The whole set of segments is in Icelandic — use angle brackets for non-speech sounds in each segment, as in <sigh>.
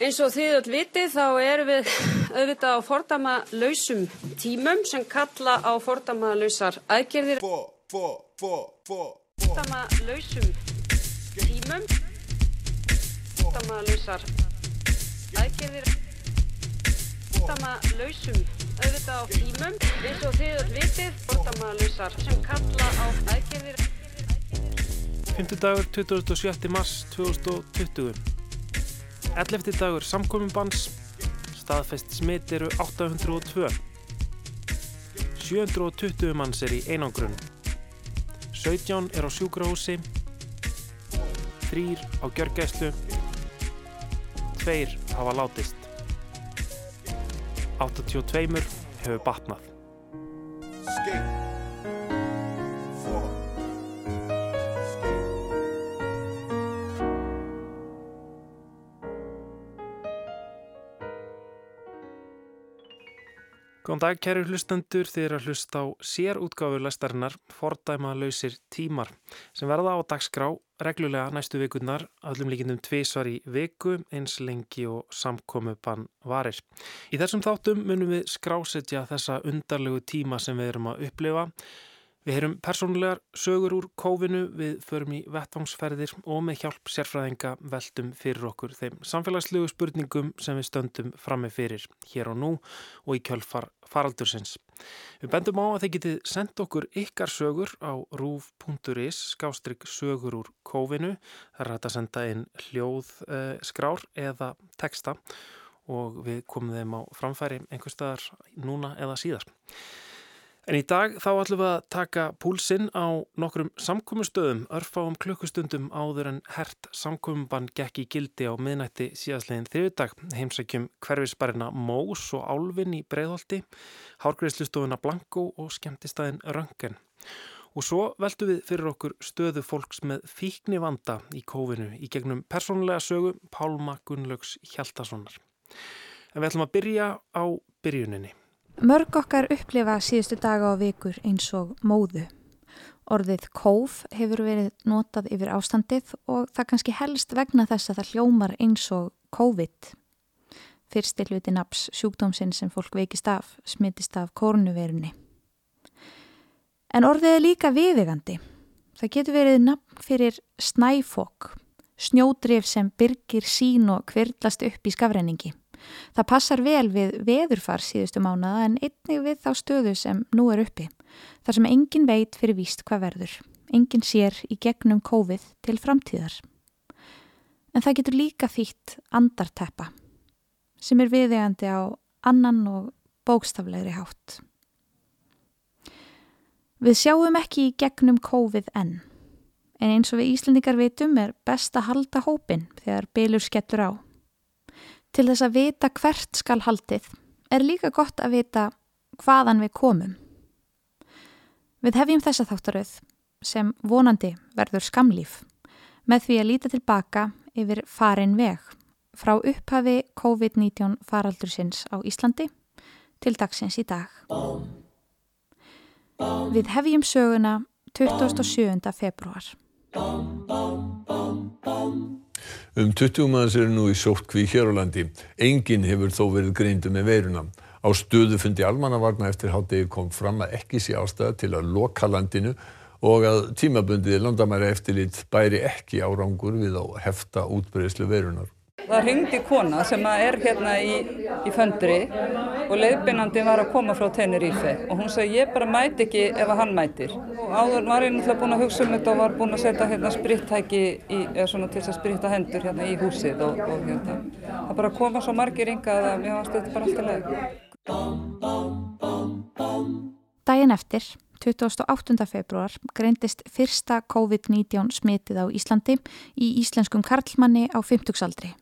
Eins og þið öll vitið þá erum við auðvitað á fordama lausum tímum sem kalla á fordama lausar aðgerðir. Fordama lausum tímum, fordama lausar aðgerðir, fordama lausum auðvitað á tímum. Eins og þið öll vitið fordama lausar sem kalla á aðgerðir. 5. dagur 27. mars 2020 11. dagur samkominnbans, staðfest smitt eru 802. 720 manns er í einangrun. 17 er á sjúkrahúsi, 3 á gjörgæslu, 2 hafa látist. 82 hefur batnað. Góðan dag, kæru hlustendur, þið er að hlusta á sérútgáfu læstarinnar Fordæma lausir tímar sem verða á dagskrá reglulega næstu vikurnar allum líkindum tvísvar í viku eins lengi og samkomu bann varir. Í þessum þáttum munum við skrásetja þessa undarlegu tíma sem við erum að upplifa Við heyrum persónulegar sögur úr kófinu, við förum í vettvangsferðir og með hjálp sérfræðinga veldum fyrir okkur þeim samfélagslegu spurningum sem við stöndum frammi fyrir hér og nú og í kjölfar faraldursins. Við bendum á að þeir getið sendt okkur ykkar sögur á rúf.is skástrygg sögur úr kófinu. Það er hægt að senda inn hljóðskrár eh, eða texta og við komum þeim á framfæri einhver staðar núna eða síðar. En í dag þá ætlum við að taka púlsinn á nokkrum samkómmustöðum, örfáum klukkustundum áður en hert samkómmubann gekk í gildi á miðnætti síðastlegin þriðudag. Heimsækjum hverfisbarina Mós og Álvin í Breiðholti, hárgreðslustofuna Blanko og skemmtistæðin Röngen. Og svo veldu við fyrir okkur stöðu fólks með fíkni vanda í kófinu í gegnum persónulega sögu Pálma Gunnlaugs Hjaltasonar. En við ætlum að byrja á byrjuninni. Mörg okkar upplifa síðustu daga og vikur eins og móðu. Orðið kóf hefur verið notað yfir ástandið og það kannski helst vegna þess að það hljómar eins og COVID. Fyrsti hluti naps sjúkdómsinn sem fólk veikist af, smittist af kórnuverunni. En orðið er líka viðvegandi. Það getur verið nafn fyrir snæfokk, snjódrif sem byrgir sín og kvirlast upp í skafræningi. Það passar vel við veðurfar síðustu mánaða en einnig við þá stöðu sem nú er uppi. Þar sem engin veit fyrir víst hvað verður. Engin sér í gegnum COVID til framtíðar. En það getur líka þýtt andarteppa sem er viðegandi á annan og bókstaflegri hátt. Við sjáum ekki í gegnum COVID enn. En eins og við Íslendingar veitum er best að halda hópin þegar bylur skettur á. Til þess að vita hvert skal haldið er líka gott að vita hvaðan við komum. Við hefjum þessa þáttaröð sem vonandi verður skamlýf með því að líta tilbaka yfir farin veg frá upphafi COVID-19 faraldursins á Íslandi til dagsins í dag. Við hefjum söguna 27. februar. Um 20 manns eru nú í sóttkví hér á landi. Engin hefur þó verið greindu með veiruna. Á stöðufundi almannavarna eftir hátegi kom fram að ekki sé ástæða til að loka landinu og að tímabundið landamæra eftirlit bæri ekki árangur við á hefta útbreyðslu veirunar. Það ringdi kona sem er hérna í, í föndri og leiðbynandi var að koma frá Tenerife og hún sagði ég bara mæti ekki ef hann mætir. Og áður var ég náttúrulega búin að hugsa um þetta og var búin að setja hérna sprittæki eða svona til þess að spritta hendur hérna í húsið og, og hérna. Það bara koma svo margir ringað að mér varst þetta bara alltaf leið. Dæin eftir 28. februar greindist fyrsta COVID-19 smitið á Íslandi í íslenskum karlmanni á 50-saldri.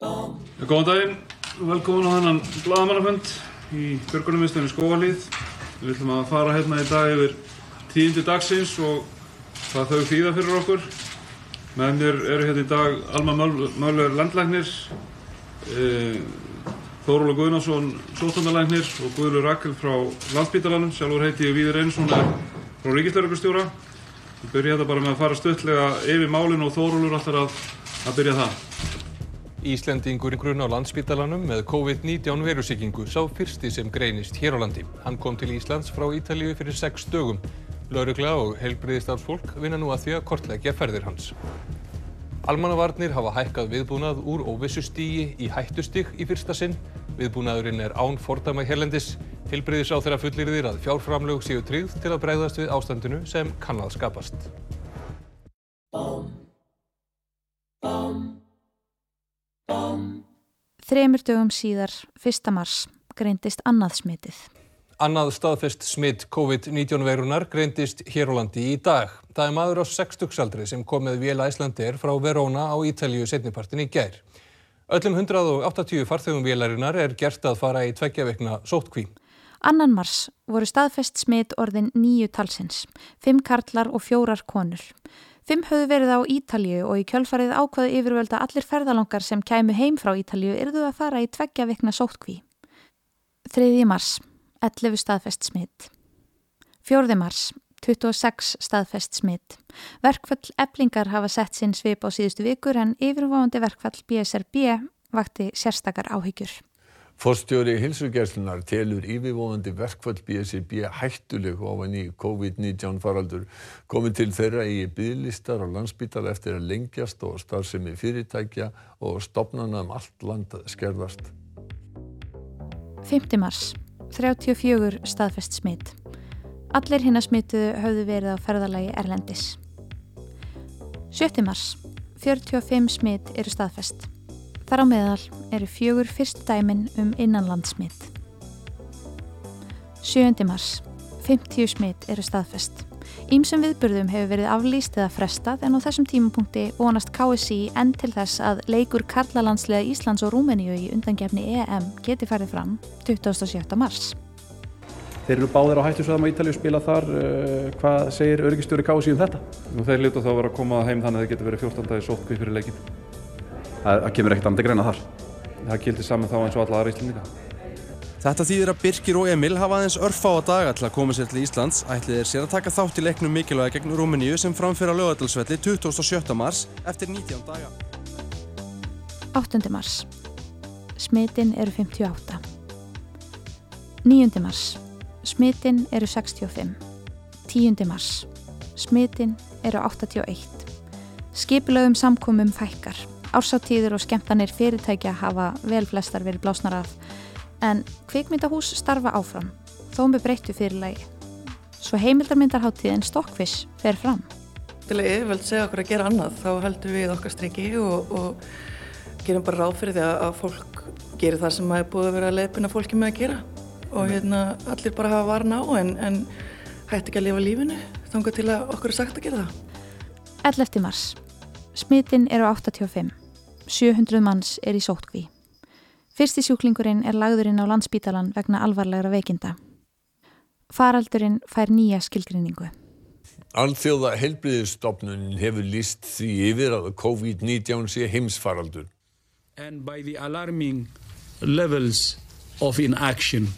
Góðan daginn, velkomin á þennan bladamannafönd í Björgunumistunni Skóvalíð. Við ætlum að fara hérna í dag yfir tíundi dagsins og hvað þau þýða fyrir okkur. Með mér eru hérna í dag Alma Möller landlæknir, e Þóróla Guðnarsson, sóttandalæknir og Guðlu Rakel frá Landspítalanum. Sjálfur heiti ég Víður Einarsson frá Ríkislauglustjóra. Við byrjum þetta bara með að fara stöðlega yfir málinu og Þórólur alltaf að, að byrja það. Íslendingurinn á landsbítalanum með COVID-19 verusíkingu sá fyrsti sem greinist hér á landi. Hann kom til Íslands frá Ítalíu fyrir sex dögum. Laurugla og heilbriðistafsfólk vinna nú að því að kortleggja ferðir hans. Almannavarnir hafa hækkað viðbúnað úr óvissu stígi í hættustig í fyrsta sinn. Viðbúnaðurinn er án fordæma hérlendis. Fullir þýr að fjárframlög séu tryggð til að bregðast við ástandinu sem kann að skapast. Þremur dögum síðar, 1. mars, greindist annað smitið. Annað staðfest smitt COVID-19 veirunar greindist hér á landi í dag. Það er maður á 60-saldri sem kom með vél Æslandir frá Verona á Ítalju setnipartin í gær. Öllum 180 farþegum vélarinnar er gert að fara í tveggjaveikna sótkví. Annan mars voru staðfest smitt orðin nýju talsins, fimm karlar og fjórar konur. Fimm höfðu verið á Ítalju og í kjölfarið ákvaðu yfirvölda allir ferðalangar sem kæmu heim frá Ítalju yrðu að fara í tveggja vikna sótkví. 3. mars, 11 staðfest smitt. 4. mars, 26 staðfest smitt. Verkfall eblingar hafa sett sinn svip á síðustu vikur en yfirváandi verkfall BSRB vakti sérstakar áhyggjur. Forstjóri hilsugjærslunar telur yfirvóðandi verkfall BSIB hættuleg ofan í COVID-19 faraldur. Komið til þeirra í bygglistar á landsbítala eftir að lengjast og starfsemi fyrirtækja og stopnana um allt land skerðast. 5. mars. 34 staðfest smitt. Allir hinn að smituðu höfðu verið á ferðalagi Erlendis. 7. mars. 45 smitt eru staðfest. Þar á meðal eru fjögur fyrst dæmin um innanlandsmitt. 7. mars. 50 smitt eru staðfest. Ímsum viðburðum hefur verið aflýst eða frestað en á þessum tímapunkti vonast KSI enn til þess að leikur Karlalandslega Íslands og Rúmeníu í undangefni EM geti farið fram 27. mars. Þeir eru báðir á hættusvæðum á Ítalíu spila þar. Uh, hvað segir örygistjóri KSI um þetta? Nú þeir lítu þá að vera að koma heim þannig að það getur verið 14 dagi sótkví fyrir leikin. Það, kemur ekkert andri greina þar. Það gildir saman þá eins og alla aðra íslendinga. Þetta þýðir að Birkir og Emil hafa aðeins örfá á daga til að koma sér til Íslands ætlið er sér að taka þátt í leiknum mikilvæga gegn Rúmeníu sem framfyrir á lögadalsvelli 27. mars eftir 19 daga. 8. mars. Smitin eru 58. 9. mars. Smitin eru 65. 10. mars. Smitin eru 81. Skipilögum samkomum fækkar. Ársáttíður og skemmtanir fyrirtækja hafa vel flestar verið blásnar af en kvikmyndahús starfa áfram, þó með breyttu fyrirlægi. Svo heimildarmyndarháttíðin Stokkviss fer fram. Til að yfirvöld segja okkur að gera annað, þá heldum við okkar striki og, og gerum bara ráð fyrir því að fólk gerir það sem er búið að vera að leipina fólki með að gera. Og hérna allir bara hafa varna á en, en hætti ekki að lifa lífinu, þangar til að okkur er sagt að gera það. 11. mars. Smitin eru 85. 700 manns er í sótkví. Fyrsti sjúklingurinn er lagðurinn á landsbítalan vegna alvarlegra veikinda. Faraldurinn fær nýja skilgrinningu. Alþjóða helbriðistofnunin hefur líst því yfir að COVID-19 sé heimsfaraldur. And by the alarming levels of inaction.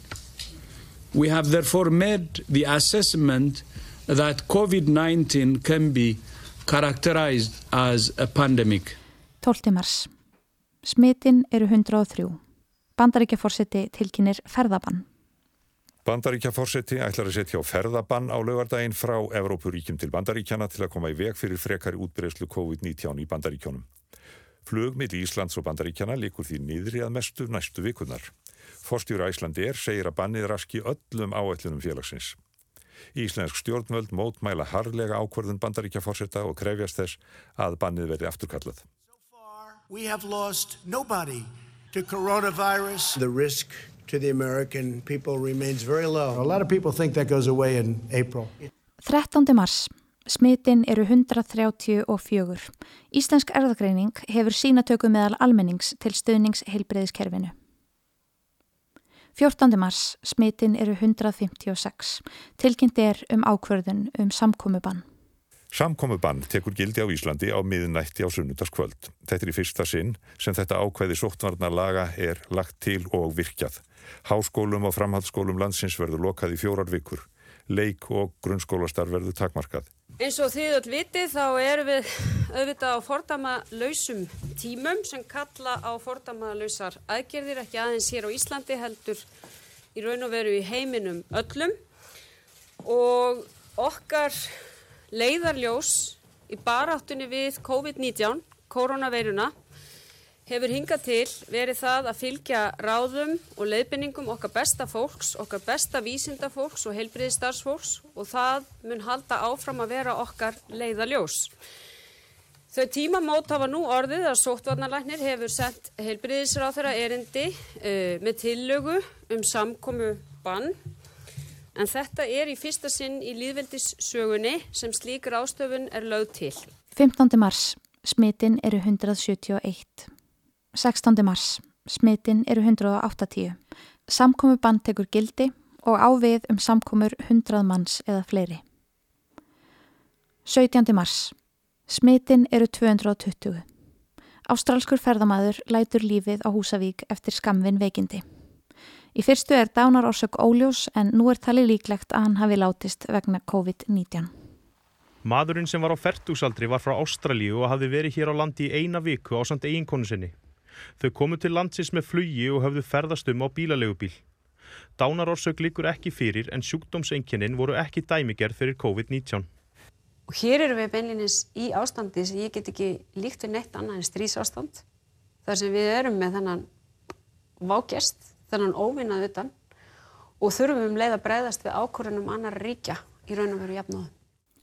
We have therefore made the assessment that COVID-19 can be characterized as a pandemic. 12. mars. Smitin eru 103. Bandaríkjaforseti tilkynir ferðabann. Bandaríkjaforseti ætlar að setja á ferðabann á laugardaginn frá Evrópuríkjum til Bandaríkjana til að koma í veg fyrir frekari útbreyslu COVID-19 í Bandaríkjónum. Flug millir Íslands og Bandaríkjana likur því niðri að mestu næstu vikunar. Forstjóra Íslandi er segir að bannið raski öllum áætlunum félagsins. Íslensk stjórnvöld mótmæla harlega ákvörðun Bandaríkjaforseta og krefjast þess að bannið verði afturkallað. We have lost nobody to coronavirus. The risk to the American people remains very low. A lot of people think that goes away in April. 13. mars. Smitin eru 134. Íslensk erðagreining hefur sínatöku meðal almennings til stuðnings heilbreyðiskerfinu. 14. mars. Smitin eru 156. Tilkynnt er um ákverðun um samkomiðbann. Samkomiðbann tekur gildi á Íslandi á miðnætti á sunnundaskvöld. Þetta er í fyrsta sinn sem þetta ákveði sóttvarnarlaga er lagt til og virkjað. Háskólum og framhaldsskólum landsins verður lokað í fjórar vikur. Leik og grunnskólastar verður takmarkað. Eins og þið öll vitið þá erum við auðvitað á fordama lausum tímum sem kalla á fordama lausar aðgerðir ekki aðeins hér á Íslandi heldur í raun og veru í heiminum öllum og okkar leiðarljós í baráttunni við COVID-19, koronaveiruna hefur hingað til verið það að fylgja ráðum og leiðbenningum okkar besta fólks, okkar besta vísindafólks og heilbriðistarfsfólks og það mun halda áfram að vera okkar leiðaljós. Þau tímamót hafa nú orðið að sóttvarnalæknir hefur sett heilbriðisráð þeirra erindi uh, með tillögu um samkomu bann en þetta er í fyrsta sinn í líðveldissögunni sem slíkur ástöfun er lögð til. 15. mars. Smitin eru 171. 16. mars. Smitin eru 180. Samkomi band tekur gildi og ávið um samkomur 100 manns eða fleiri. 17. mars. Smitin eru 220. Ástrálskur ferðamaður lætur lífið á Húsavík eftir skamvin veikindi. Í fyrstu er dánar orsök óljós en nú er talið líklegt að hann hafi látist vegna COVID-19. Madurinn sem var á færtúsaldri var frá Ástralíu og hafði verið hér á landi í eina viku á samt eiginkonu sinni. Þau komu til landsins með flugi og höfðu ferðast um á bílalegubíl. Dánarorsök líkur ekki fyrir en sjúkdómsenginin voru ekki dæmigerð fyrir COVID-19. Og hér eru við beinlinis í ástandi sem ég get ekki líkt við neitt annað en strísástand. Þar sem við erum með þennan vágjast, þennan óvinnað utan og þurfum um leið að breyðast við ákvörðunum annar ríkja í raun og veru jafnáðu.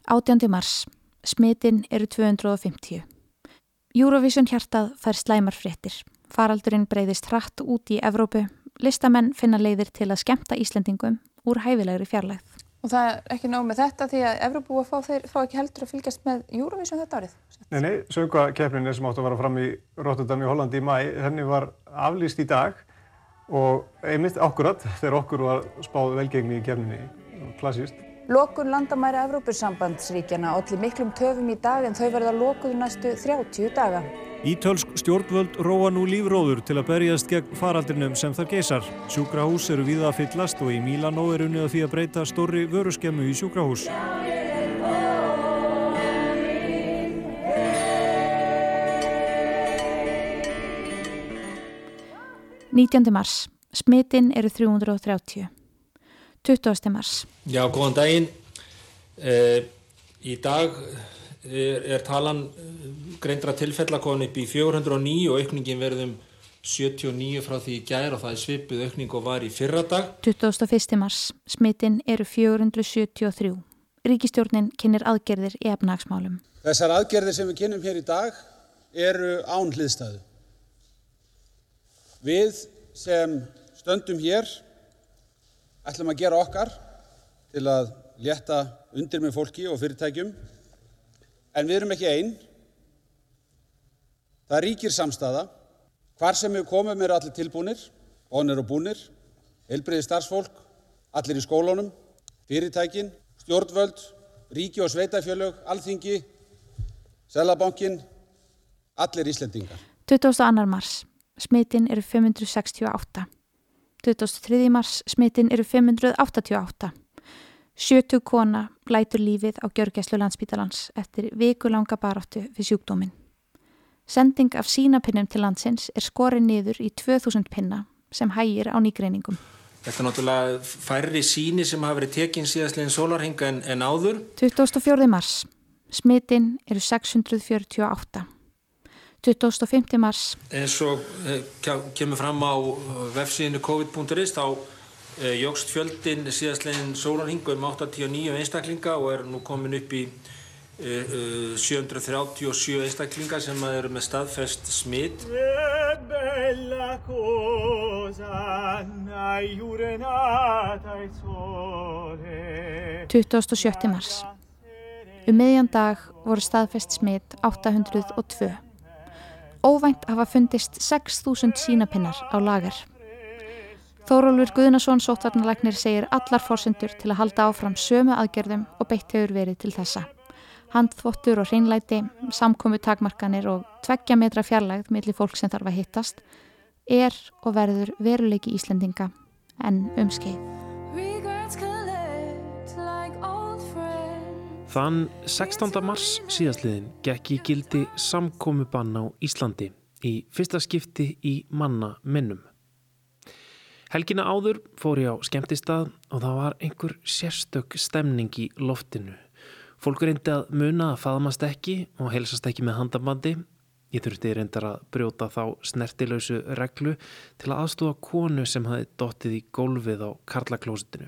18. mars. Smitin eru 250. Eurovision hjartað fær slæmar fréttir. Faraldurinn breyðist hratt út í Evrópu. Listamenn finna leiðir til að skemta Íslandingum úr hæfilegri fjarlægð. Og það er ekki nóg með þetta því að Evrópu fá, fá ekki heldur að fylgjast með Eurovision þetta árið? Nei, nei, söngvakeppnin sem átt að vera fram í Rotterdam í Hollandi í mæ, henni var aflýst í dag og einmitt akkurat þegar okkur var spáð velgengni í keppninni, klassíst. Lokun landamæra Evrópussambandsríkjana allir miklum töfum í dag en þau verða lokuð næstu 30 daga. Ítölsk stjórnvöld róa nú lífróður til að berjast gegn faraldrinum sem þar geysar. Sjúkrahús eru víða að fyllast og í Mílanó er unnið að því að breyta stóri vöruskemmu í sjúkrahús. Nítjandi mars. Smitin eru 330. 20. mars. Já, góðan daginn. Uh, í dag er, er talan greindra tilfellakon upp í 409 og aukningin verðum 79 frá því í gær og það er svipuð aukning og var í fyrra dag. 21. mars. Smitin eru 473. Ríkistjórnin kynir aðgerðir í efnagsmálum. Þessar aðgerðir sem við kynum hér í dag eru án hliðstæðu. Við sem stöndum hér ætlum að gera okkar til að létta undir með fólki og fyrirtækjum en við erum ekki einn. Það ríkir samstaða. Hvar sem við komum eru allir tilbúinir, vonir og búnir, heilbriði starfsfólk, allir í skólunum, fyrirtækin, stjórnvöld, ríki og sveitafjölög, alþingi, selabankin, allir Íslendingar. 22. mars. Smitin eru 568. 23. mars smitin eru 588. 70 kona lætur lífið á Gjörgæslu landsbítalans eftir vikulanga baráttu fyrir sjúkdóminn. Sending af sínapinnum til landsins er skorið niður í 2000 pinna sem hægir á nýgreiningum. Þetta er náttúrulega færri síni sem hafa verið tekinn síðastlegin sólarhinga en, en áður. 24. mars. Smitin eru 648. 25. mars. Eins og eh, kemur fram á vefsíðinu covid.is þá eh, jógst fjöldin síðastlegin sólarhingu um 89 einstaklinga og er nú komin upp í eh, 737 einstaklinga sem eru með staðfest smitt. il sole 27. mars. Um meðjan dag voru staðfest smitt 802. Óvænt hafa fundist 6.000 sínapinnar á lagar. Þórólfur Guðnason sóttvarnalagnir segir allar fórsendur til að halda áfram sömu aðgerðum og beitt hefur verið til þessa. Handþvottur og hreinlæti, samkomi takmarkanir og tveggja metra fjarlægð millir fólk sem þarf að hittast er og verður veruleiki Íslendinga en umskeið. Þann 16. mars síðastliðin gekk í gildi samkomubann á Íslandi í fyrsta skipti í manna minnum. Helgina áður fór ég á skemmtistað og það var einhver sérstök stemning í loftinu. Fólk reyndi að muna að faðmast ekki og helsast ekki með handabandi. Ég þurfti reyndar að brjóta þá snertilausu reglu til að aðstofa konu sem hafi dottið í gólfið á karlaklósitinu.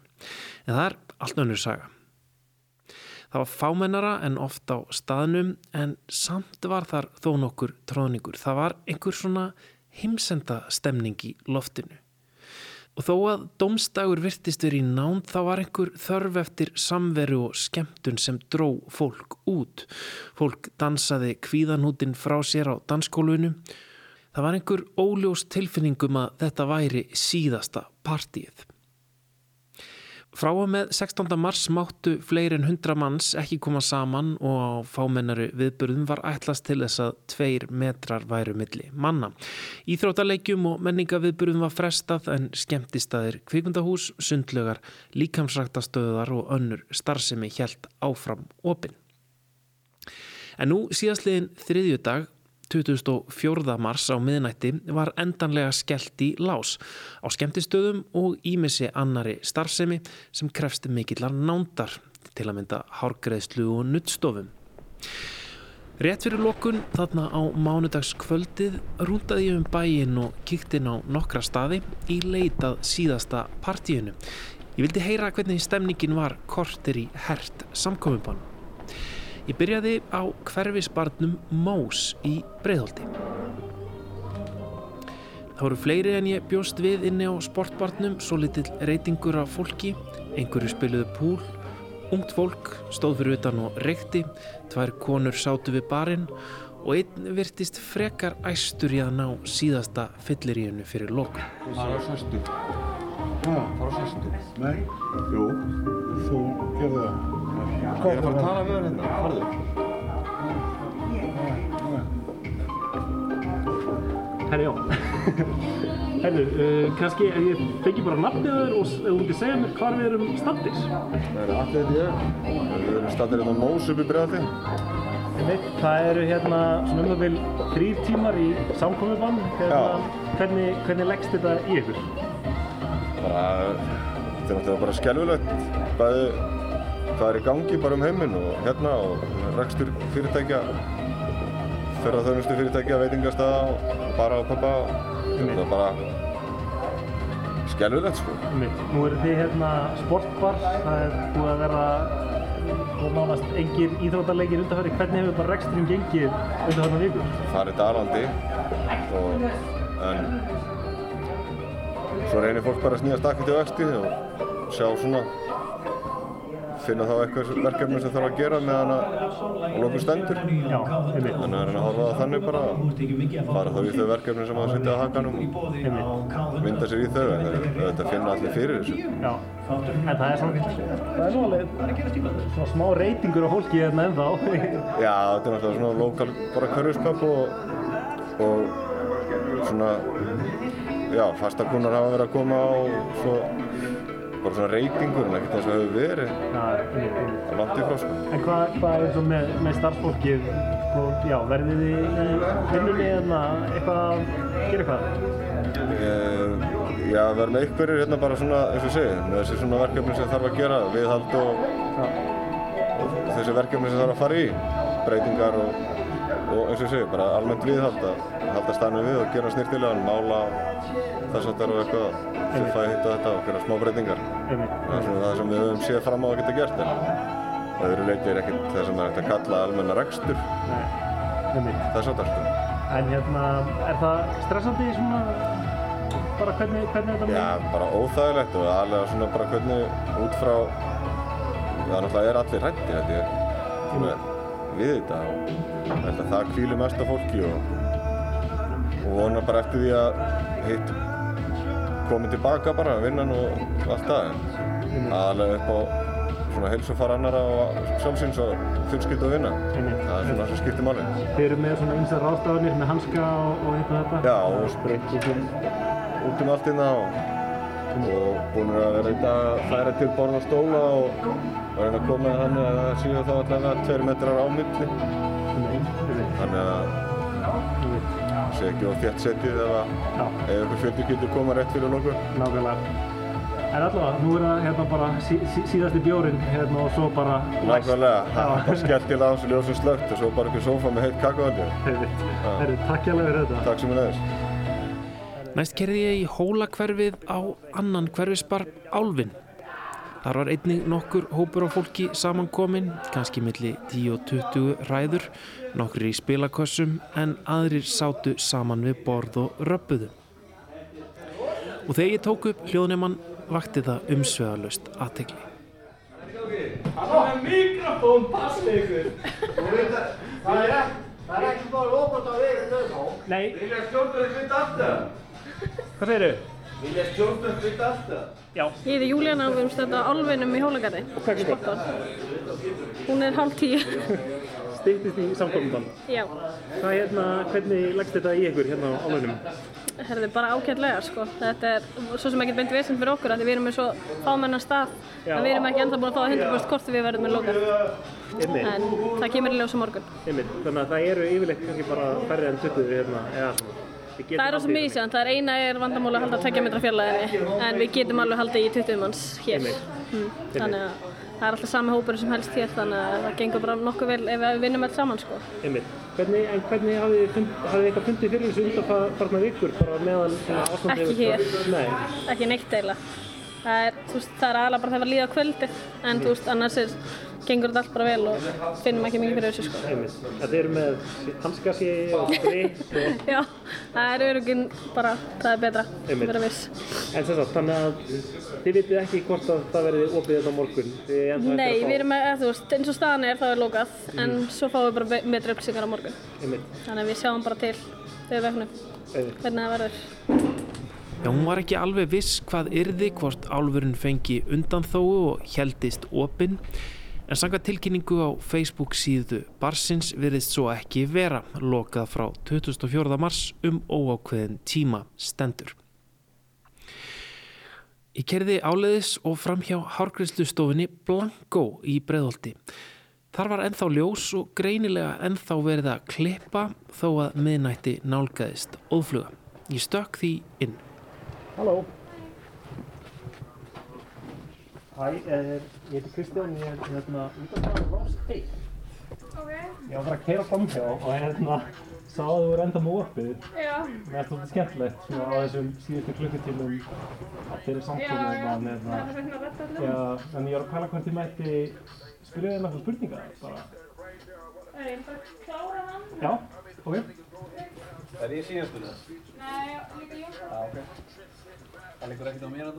En það er allt önnur saga. Það var fámennara en oft á staðnum en samt var þar þó nokkur tróðningur. Það var einhver svona heimsenda stemning í loftinu. Og þó að domstagur virtist verið í nánd þá var einhver þörf eftir samveru og skemmtun sem dró fólk út. Fólk dansaði kvíðanútin frá sér á danskólunu. Það var einhver óljós tilfinningum að þetta væri síðasta partíið. Frá og með 16. mars máttu fleiri en 100 manns ekki koma saman og á fámennari viðburðum var ætlast til þess að tveir metrar væru milli manna. Íþróttaleikjum og menningaviðburðum var frestað en skemmtistæðir kvikmyndahús, sundlögar, líkamsræktastöðar og önnur starfsemi hjælt áfram opinn. En nú síðastliðin þriðju dag 24. mars á miðnætti var endanlega skellt í lás á skemmtistöðum og ímissi annari starfsemi sem krefst mikillar nándar til að mynda hárgreðslu og nuttstofum. Rétt fyrir lokun þarna á mánudagskvöldið rúndaði ég um bæin og kíktinn á nokkra staði í leitað síðasta partíinu. Ég vildi heyra hvernig stemningin var kortir í hert samkominnbánu. Ég byrjaði á hverfisbarnum Mós í Breitholti. Það voru fleiri en ég bjóst við inni á sportbarnum, svo litill reytingur af fólki, einhverju spiluðu púl, ungt fólk stóð fyrir utan og reykti, tvær konur sátu við barinn og einn virtist frekar æstur í að ná síðasta fylliríunu fyrir lokun. Það var sæstu. Það var sæstu. Nei, jú, þú gerði það. Ég er að fara að tala við hann hérna, farðu. Herri, já. Herru, uh, kannski ef ég fengi bara nafnið þér og ef þú myndir segja mér hvar við erum standis. Það er allir þetta ég. Við erum standir hérna á Mós upp í Breiðaldi. Það eru hérna svona um það vil þrýr tímar í samkomiðbann. Hérna, hvernig, hvernig leggst þetta í ykkur? Bara, þetta er náttúrulega bara skelvilegt. Hvað er í gangi bara um heiminn og hérna og rekstur fyrirtækja ferðarþjónustu fyrirtækja, veitingarstaða og bara á pappa þetta er bara skelvilegt sko. Nú eru þið hérna sportbar það er búið að vera og nánast engir íþróttarleikir undanfæri hvernig hefur bara reksturinn gengið undanfærna vikur? Það er dalandi og en svo reynir fólk bara að snýja stakki til vexti og sjá svona finna þá eitthvað verkefni sem þarf að gera meðan að lóku stendur. Já, þannig að það er að horfa það þannig bara fara þá í þau verkefni sem að setja á hakanum og mynda sér í þau en þetta finna allir fyrir þessu. Já, en það er svona, er svona smá reytingur á fólki hérna ennþá. <laughs> Já, þetta er náttúrulega svona lokal bara körjurskap og, og svona, já, fastakunnar hafa verið að koma og svo bara svona reytingur en ekkert eins og hefur verið ja, langt í frá sko. En hvað hva er eins og með, með starfsfólkið, sko, já, verðið þið vinnunni eða eitthvað að gera eitthvað? Uh, já, verðum einhverjir hérna bara svona, eins og segi, með þessi svona verkefni sem þarf að gera, viðhald og, og þessi verkefni sem þarf að fara í, breytingar og, og eins og segi, bara almennt viðhald að halda stannu við og gera snirtilegan, mála þess að það eru eitthvað sem fæði hitt og þetta og gera smá breytingar. Það er svona það sem við höfum séð fram á að geta gert en öðru leiti er ekkert það sem er hægt að kalla almenna rekstur þess að það sko. En hérna, er það stressandi svona, bara hvernig, hvernig þetta með? Já, bara óþægilegt og aðlega svona bara hvernig út frá, það náttúrulega er allir hrætti þetta ég, við þetta og held að það kvíli mest af fólki og, og vonar bara eftir því að hitt komið tilbaka bara, vinnan og allt það en aðalega upp á svona heilsufar annara og sjálfsins og fjölskyld og vinna. Það er svona sem skiptir máli. Þeir eru með svona einsar ráðstafanir með hanska og, og eitthvað þetta? Já, og spreytt út um, allt innan og og búin að vera í dag að færa til borð og og, reyna að koma þannig að það séu þá allavega tveir metrar á milli. Þannig að það sé ekki á þétt setið ef, að, ef einhver fjöldi getur koma rétt fyrir lókur. Nákvæmlega. En allavega, nú er það hérna bara sí, sí, síðasti bjórin hérna og svo bara Nákvæmlega, <laughs> það var bara skellt til aðeins og ljósum slögt og svo bara einhver sófa með heitt kakóhaldi. Herri, takk hjá fyrir þetta. Takk sem er neðis. Næst kerði ég í hólakverfið á annan hverfispar Álfin. Þar var einnig nokkur hópur á fólki samankomin, kannski milli 10 og 20 ræður, nokkur í spilakössum en aðrir sátu saman við borð og röppuðu. Og þegar ég tók upp hljóðnemann vakti það umsvegalust aðtegli. Hann var með mikrofón, passið ykkur! Það er ekki, það er bara lópað á veginn þau þá. Nei. Vilja stjórnum flytta aftur? Hvað segir þau? Vilja stjórnum flytta aftur? Já. Ég heiti Júlíana og við erum stöðt á Álfinum í Hólagarði. Og hvað er klukkan? Hún er hálf tíu. Stýttist í samkomindan. Já. Hvað hérna, hvernig leggst þetta í ykkur hérna á álunum? Herði bara ágætlega sko. Þetta er svo sem ekkert beint vesend fyrir okkur að við erum með svo fámennan stað Já. að við erum ekki ennþá búin að fá 100% hvort við verðum með lokar. Einmitt. En það kemur í ljósa morgun. Einmitt. Þannig að það eru yfirleitt kannski bara færri en 20 hérna, eða svona. Það er rosa haldið- mísjönd, það er eina er vandamáli að halda 2 metra fjarlæðinni en við getum alveg haldið í 20 manns hér. Mm. Þannig að það er alltaf sami hópur sem helst hér þannig að það gengur bara nokkuð vel ef við vinnum alls saman sko. Hvernig, en hvernig hafið þið eitthvað fundið fyrir þessu undanfarnar vikur bara meðan svona ástandið Ekki hér. Nei. Ekki neitt eiginlega. Það er, er aðalega bara þegar að líða á kvöldið en þú veist, annars er, gengur þetta allt bara vel og finnum ekki mikið fyrir þessu sko. Einmitt. Þetta eru með hanskasi og <laughs> sprit og... Já, það er öruginn bara, það er betra, Einmitt. vera viss. En sem sagt, þannig að þið vitið ekki hvort að það verði opið þetta á morgun? Nei, að fá- við erum með, eða, þú veist, eins og staðan er það er lokað en Mhm. svo fáum við bara betri upplýsingar á morgun. Einmitt. Þannig að við sjáum bara til þegar Einmitt. hvernig það verður. Já, hún var ekki alveg viss hvað yrði hvort álfurinn fengi undanþóu og heldist opinn en sanga tilkynningu á Facebook síðu Barsins virðist svo ekki vera lokað frá 24. mars um óákveðin tíma stendur. Ég kerði áleiðis og fram hjá hárgreðslustofinni Blanko í Breðholti. Þar var ennþá ljós og greinilega ennþá verið að klippa þó að miðnætti nálgæðist óðfluga. Ég stökk því inn. Halló. Hæ, eh, ég heiti Kristján, ég er hérna út af það Rás 1. Ok. Ég var bara að keira framhjá og hérna sá að þú voru enda með opið. Já. Það er svolítið skemmtilegt svona á þessum síðustu klukkutímum fyrir samtímum Já, já. að hérna. Það er svona að redda öllum. Já, en ég var að pæla hvort ég mætti spyrja þér náttúrulega spurningar bara. Er ég bara að klára hann? Já, ok. Er ég síðastur það? Nei, líka Jón. Já, ok. Það liggur ekkert á mér að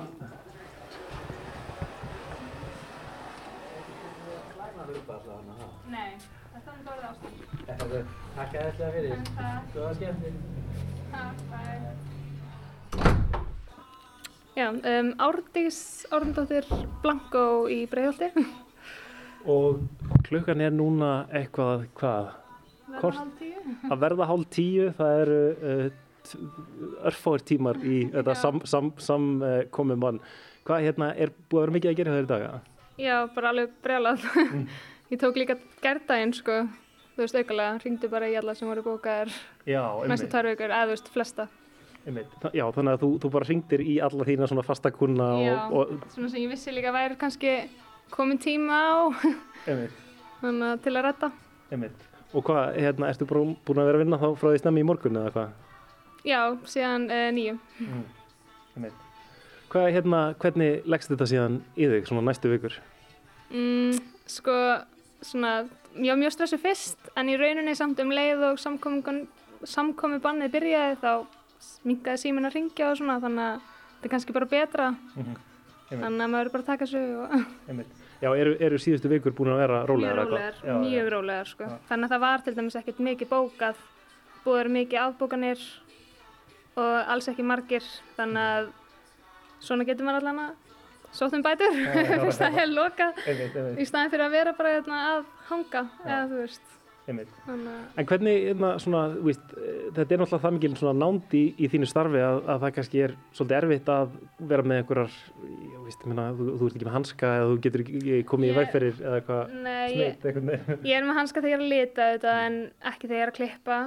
það? Klæðnaður upp alltaf hana, ha? Nei, þetta er bara ástæðan. Þetta er takk aðeinslega fyrir. Takk. Góða skemmtinn. Takk, bye. Já, um, Árdís Árndóttir Blanko í Breiðholti. Og klukkan er núna eitthvað, hvað? Verða hálf tíu. Að verða hálf tíu, það eru uh, örfáir tímar í <laughs> þetta sam, sam, sam uh, mann. Hvað hérna, er búið að vera mikið að gera þér í dag? Já, bara alveg brjálað. <laughs> Ég tók líka gærdaginn, sko, þú veist, aukalega, hringdi bara í alla sem voru bókaðir Já, næstu tvær vikur, eða þú veist, flesta. Já, þannig að þú, þú bara hringdir í alla þína svona fasta kuna Já, og, og svona sem ég vissi líka væri kannski komin tíma á, <laughs> þannig að til að redda. einmitt. Og hvað, hérna, ertu búin að vera að vinna þá frá því snemmi í morgun eða hvað? Já, síðan uh, nýju. Einmitt. Hvað, hérna, hvernig leggst þetta síðan í þig, svona næstu vikur? Mm, sko, svona, ég var mjög stressuð fyrst, en í rauninni samt um leið og samkomi bannið byrjaði þá minkaði síminn að ringja og svona, þannig að þetta er kannski bara betra, Einmitt. þannig að maður bara að taka sig og. Já, eru, eru síðustu vikur búin að vera mjög rólegar? eða hvað? rólegar, Já, mjög já. rólegar, sko. Þannig að það var til dæmis ekkert mikið bókað, búið að vera mikið afbókanir og alls ekki margir, þannig að svona getur maður allan að sótt um bætur, Já, <laughs> já, fyrst já. lokað, Einmitt, einmitt. í staðin fyrir að vera bara hérna, að hanga, eða þú veist. Að, En hvernig, hérna, svona, eh, þetta er náttúrulega það mikil svona nánd í, í þínu starfi að, að það kannski er svolítið erfitt að vera með einhverjar, ég veist, ég meina, þú, þú ert ekki með hanska eða þú getur ekki komið í Ég- vegferir eða eitthvað Nei, ég- sneitt veginn. <laughs> ég er með hanska þegar ég er að lita auðvitað en ekki þegar ég er að klippa.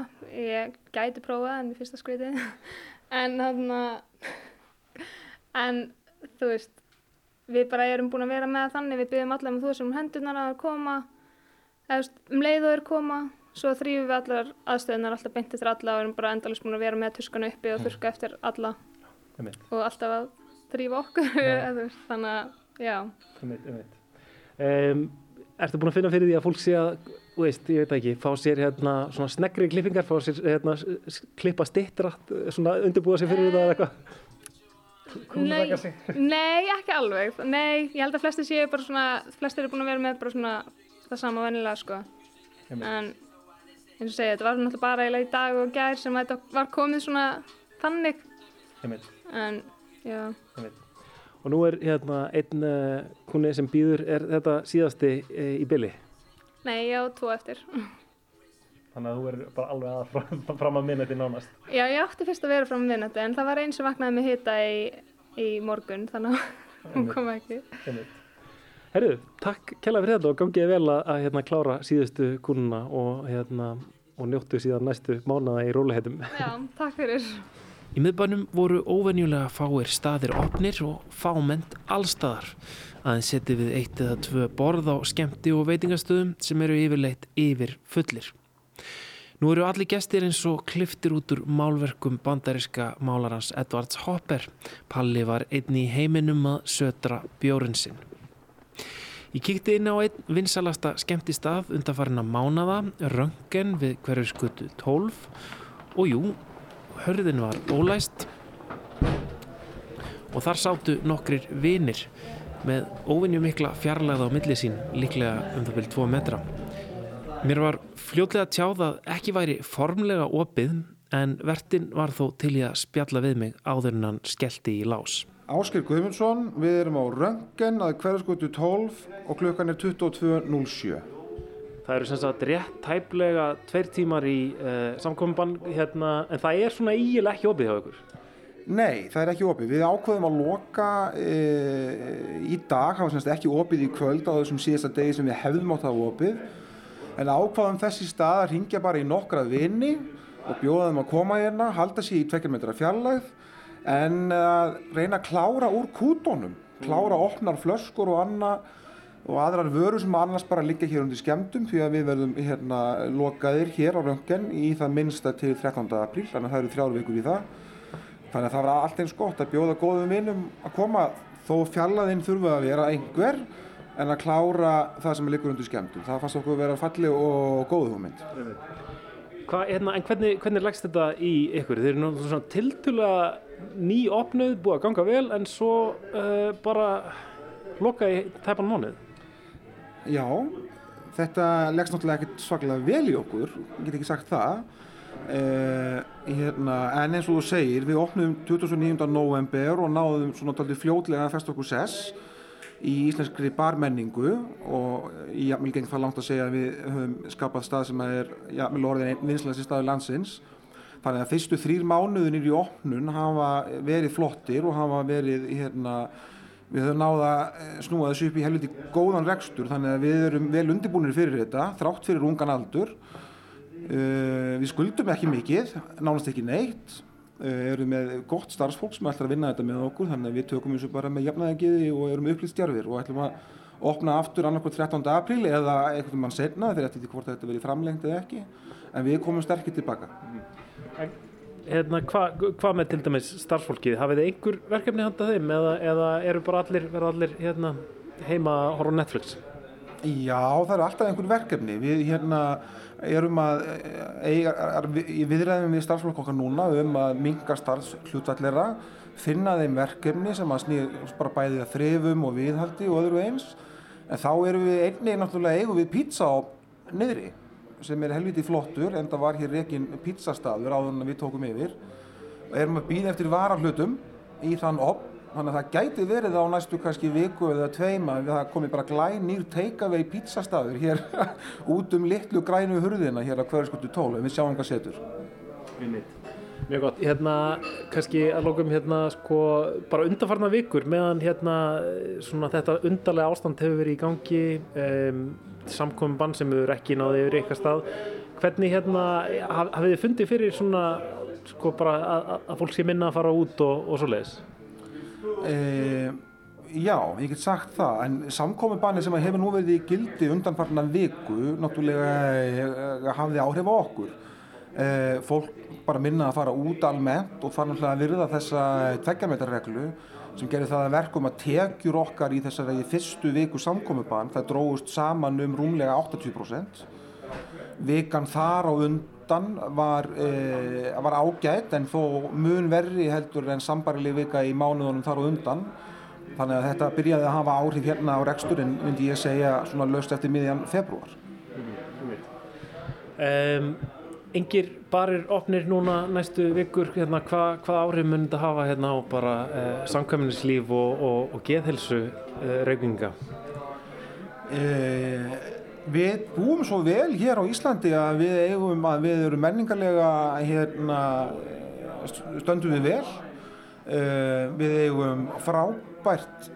Ég gæti prófað en mér finnst það skrítið. <laughs> en þannig að, en þú veist, við bara erum búin að vera með þannig, við byggjum allar með þú sem hendurnar að koma, eða um leið og er koma, svo þrýfum við allar aðstöðunar alltaf beint eftir alla og erum bara endalist búin að vera með tuskanu uppi og þurka eftir alla Einmitt. og alltaf að þrýfa okkur, <laughs> þannig að, já. Einmitt, einmitt. Um, ertu búin að finna fyrir því að fólk sé að, veist, ég veit ekki, fá sér hérna svona sneggri klippingar, fá sér hérna klippa stittra, svona undirbúa sér fyrir það eða eitthvað? Nei, Kúlraka sig. <laughs> nei, ekki alveg. Nei, ég held að flestir séu bara svona, flestir eru búin að vera með bara svona það sama vennilega, sko. En eins og segja, þetta var náttúrulega bara eiginlega í dag og gær sem þetta var komið svona þannig. Einmitt. En, já. Einmitt. Og nú er hérna einn uh, kunni sem býður, er þetta síðasti uh, í byli? Nei, ég á tvo eftir. <laughs> Þannig að þú er bara alveg að fram, fram að minna þetta nánast. Já, ég átti fyrst að vera frá minnati, en það var einn sem vaknaði með hita í, í morgun, þannig að hún kom ekki. Einmitt. Herru, takk kella fyrir þetta og gangiði vel að, að hérna, klára síðustu kúnuna og, hérna, og njóttu síðan næstu mánaða í rólehetum. Já, takk fyrir. Í miðbænum voru óvenjulega fáir staðir opnir og fámennt allstaðar. Aðeins seti við eitt eða tvö borð á skemmti og veitingastöðum sem eru yfirleitt yfir fullir. Nú eru allir gestir eins og kliftir út úr málverkum bandariska málarans Edvards Hopper. Palli var einn í heiminum að södra bjórin sinn. Ég kíkti inn á einn vinsalasta skemmtistað undanfarina mánada, Röngen við hverju skutu 12 og jú, hörðin var ólæst og þar sátu nokkrir vinir með óvinju mikla fjarlæða á milli sín, líklega um það byrjum 2 metra. Mér var fljótlega tjáð að ekki væri formlega opið en vertin var þó til í að spjalla við mig áður en hann skellti í lás. Ásker Guðmundsson, við erum á Röngen að hverjaskótu 12 og klukkan er 22.07. Það eru sem sagt rétt tæplega tveir tímar í uh, samkominbann hérna, en það er svona ígilega ekki opið hjá ykkur. Nei, það er ekki opið. Við ákveðum að loka e, í dag, það var semst ekki opið í kvöld á þessum síðasta degi sem við hefðum átt að hafa opið. En ákvaðum þessi stað að ringja bara í nokkra vini og bjóða þeim að koma hérna, halda sér í 2 metra fjarlægð en uh, reyna að klára úr kútonum, klára opnar flöskur og annað og aðrar vörur sem annars bara liggja hér undir skemmtum því að við verðum hérna lokaðir hér á röngen í það minnsta til 13. apríl, þannig að það eru þrjár vikur í það. Þannig að það var allt eins gott að bjóða góðum vinnum að koma þó fjallaðinn þurfa að vera einhver en að klára það sem liggur undir skemmtum. Það fannst okkur að vera falli og góð hugmynd. Hva, hérna, en hvernig, hvernig leggst þetta í ykkur? Þeir eru nú svona tiltulega ný opnuð, búið að ganga vel en svo uh, bara loka í tæpan mánuð. Já, þetta leggst náttúrulega ekkert svaklega vel í okkur, ég get ekki sagt það. Uh, hérna, en eins og þú segir, við opnum 29. november og náðum svona taldið fljótlega að festa okkur sess í íslenskri barmenningu og í jafnvel geng það langt að segja að við höfum skapað stað sem er jafnvel orðin einn vinslæsti staður landsins. Þannig að fyrstu þrýr mánuðinir í opnun hafa verið flottir og hafa verið hérna, við höfum náða að snúa þessu upp í helviti góðan rekstur þannig að við erum vel undirbúinir fyrir þetta, þrátt fyrir ungan aldur. Uh, við skuldum ekki mikið, nánast ekki neitt, uh, erum með gott starfsfólk sem ætlar að vinna þetta með okkur þannig að við tökum þessu bara með jafnæðingiði og erum upplýst stjárfir og ætlum að opna aftur annarkvæmt 13. apríl eða einhvern mann setna þegar eftir því hvort þetta verið framlengt eða ekki en við komum sterkir tilbaka. Hérna, Hvað hva með til dæmis starfsfólkið? Hafið þið einhver verkefni handað þeim eða, eða eru bara allir, allir hérna, heima að horfa Netflix? Já, það eru alltaf einhvern verkefni. Við hérna erum að er, í viðræðum við starfsfólk okkar núna um að minga starfshlutallera, finna þeim verkefni sem að snýr bara bæði að þrefum og viðhaldi og öðru eins. En þá erum við einnig náttúrulega eigum við pizza á niðri sem er helviti flottur en það var hér reygin pizzastaður áður en við tókum yfir og erum að býða eftir varahlutum í þann op þannig að það gæti verið á næstu kannski viku eða tveima við það komi bara glænýr take-away pizzastafur hér <laughs> út um litlu grænu hurðina hér á hverjaskutu 12 en við sjáum hvað setur. Mjög gott, hérna kannski að lókum hérna sko bara undanfarna vikur meðan hérna svona þetta undarlega ástand hefur verið í gangi um, samkominn bann sem hefur ekki náði yfir eitthvað stað hvernig hérna haf, hafið þið fundið fyrir svona sko bara að, að fólk sé minna að fara út og, og svo leiðis? E, já, ég get sagt það, en samkominnbanni sem hefur nú verið í gildi undanfarnar viku, náttúrulega e, hafði áhrif á okkur. E, fólk bara minna að fara út almennt og fara náttúrulega að virða þessa tveggjarmetarreglu sem gerir það að verkum að tekjur okkar í þessari fyrstu viku samkominnbann, það dróðust saman um rúmlega 80%. Vikan þar á undan var, e, var ágætt en þó mun verri heldur en sambarileg vika í mánuðunum þar á undan. Þannig að þetta byrjaði að hafa áhrif hérna á reksturinn, myndi ég segja, svona löst eftir miðjan februar. Um, engir barir opnir núna næstu vikur, hérna, hvað hva áhrif mun þetta hafa hérna á bara uh, samkvæmnislíf og, og, og geðhelsu uh, rauginga? Uh, við búum svo vel hér á Íslandi að við eigum að við erum menningarlega hérna, stöndum við vel. Uh, við eigum frábært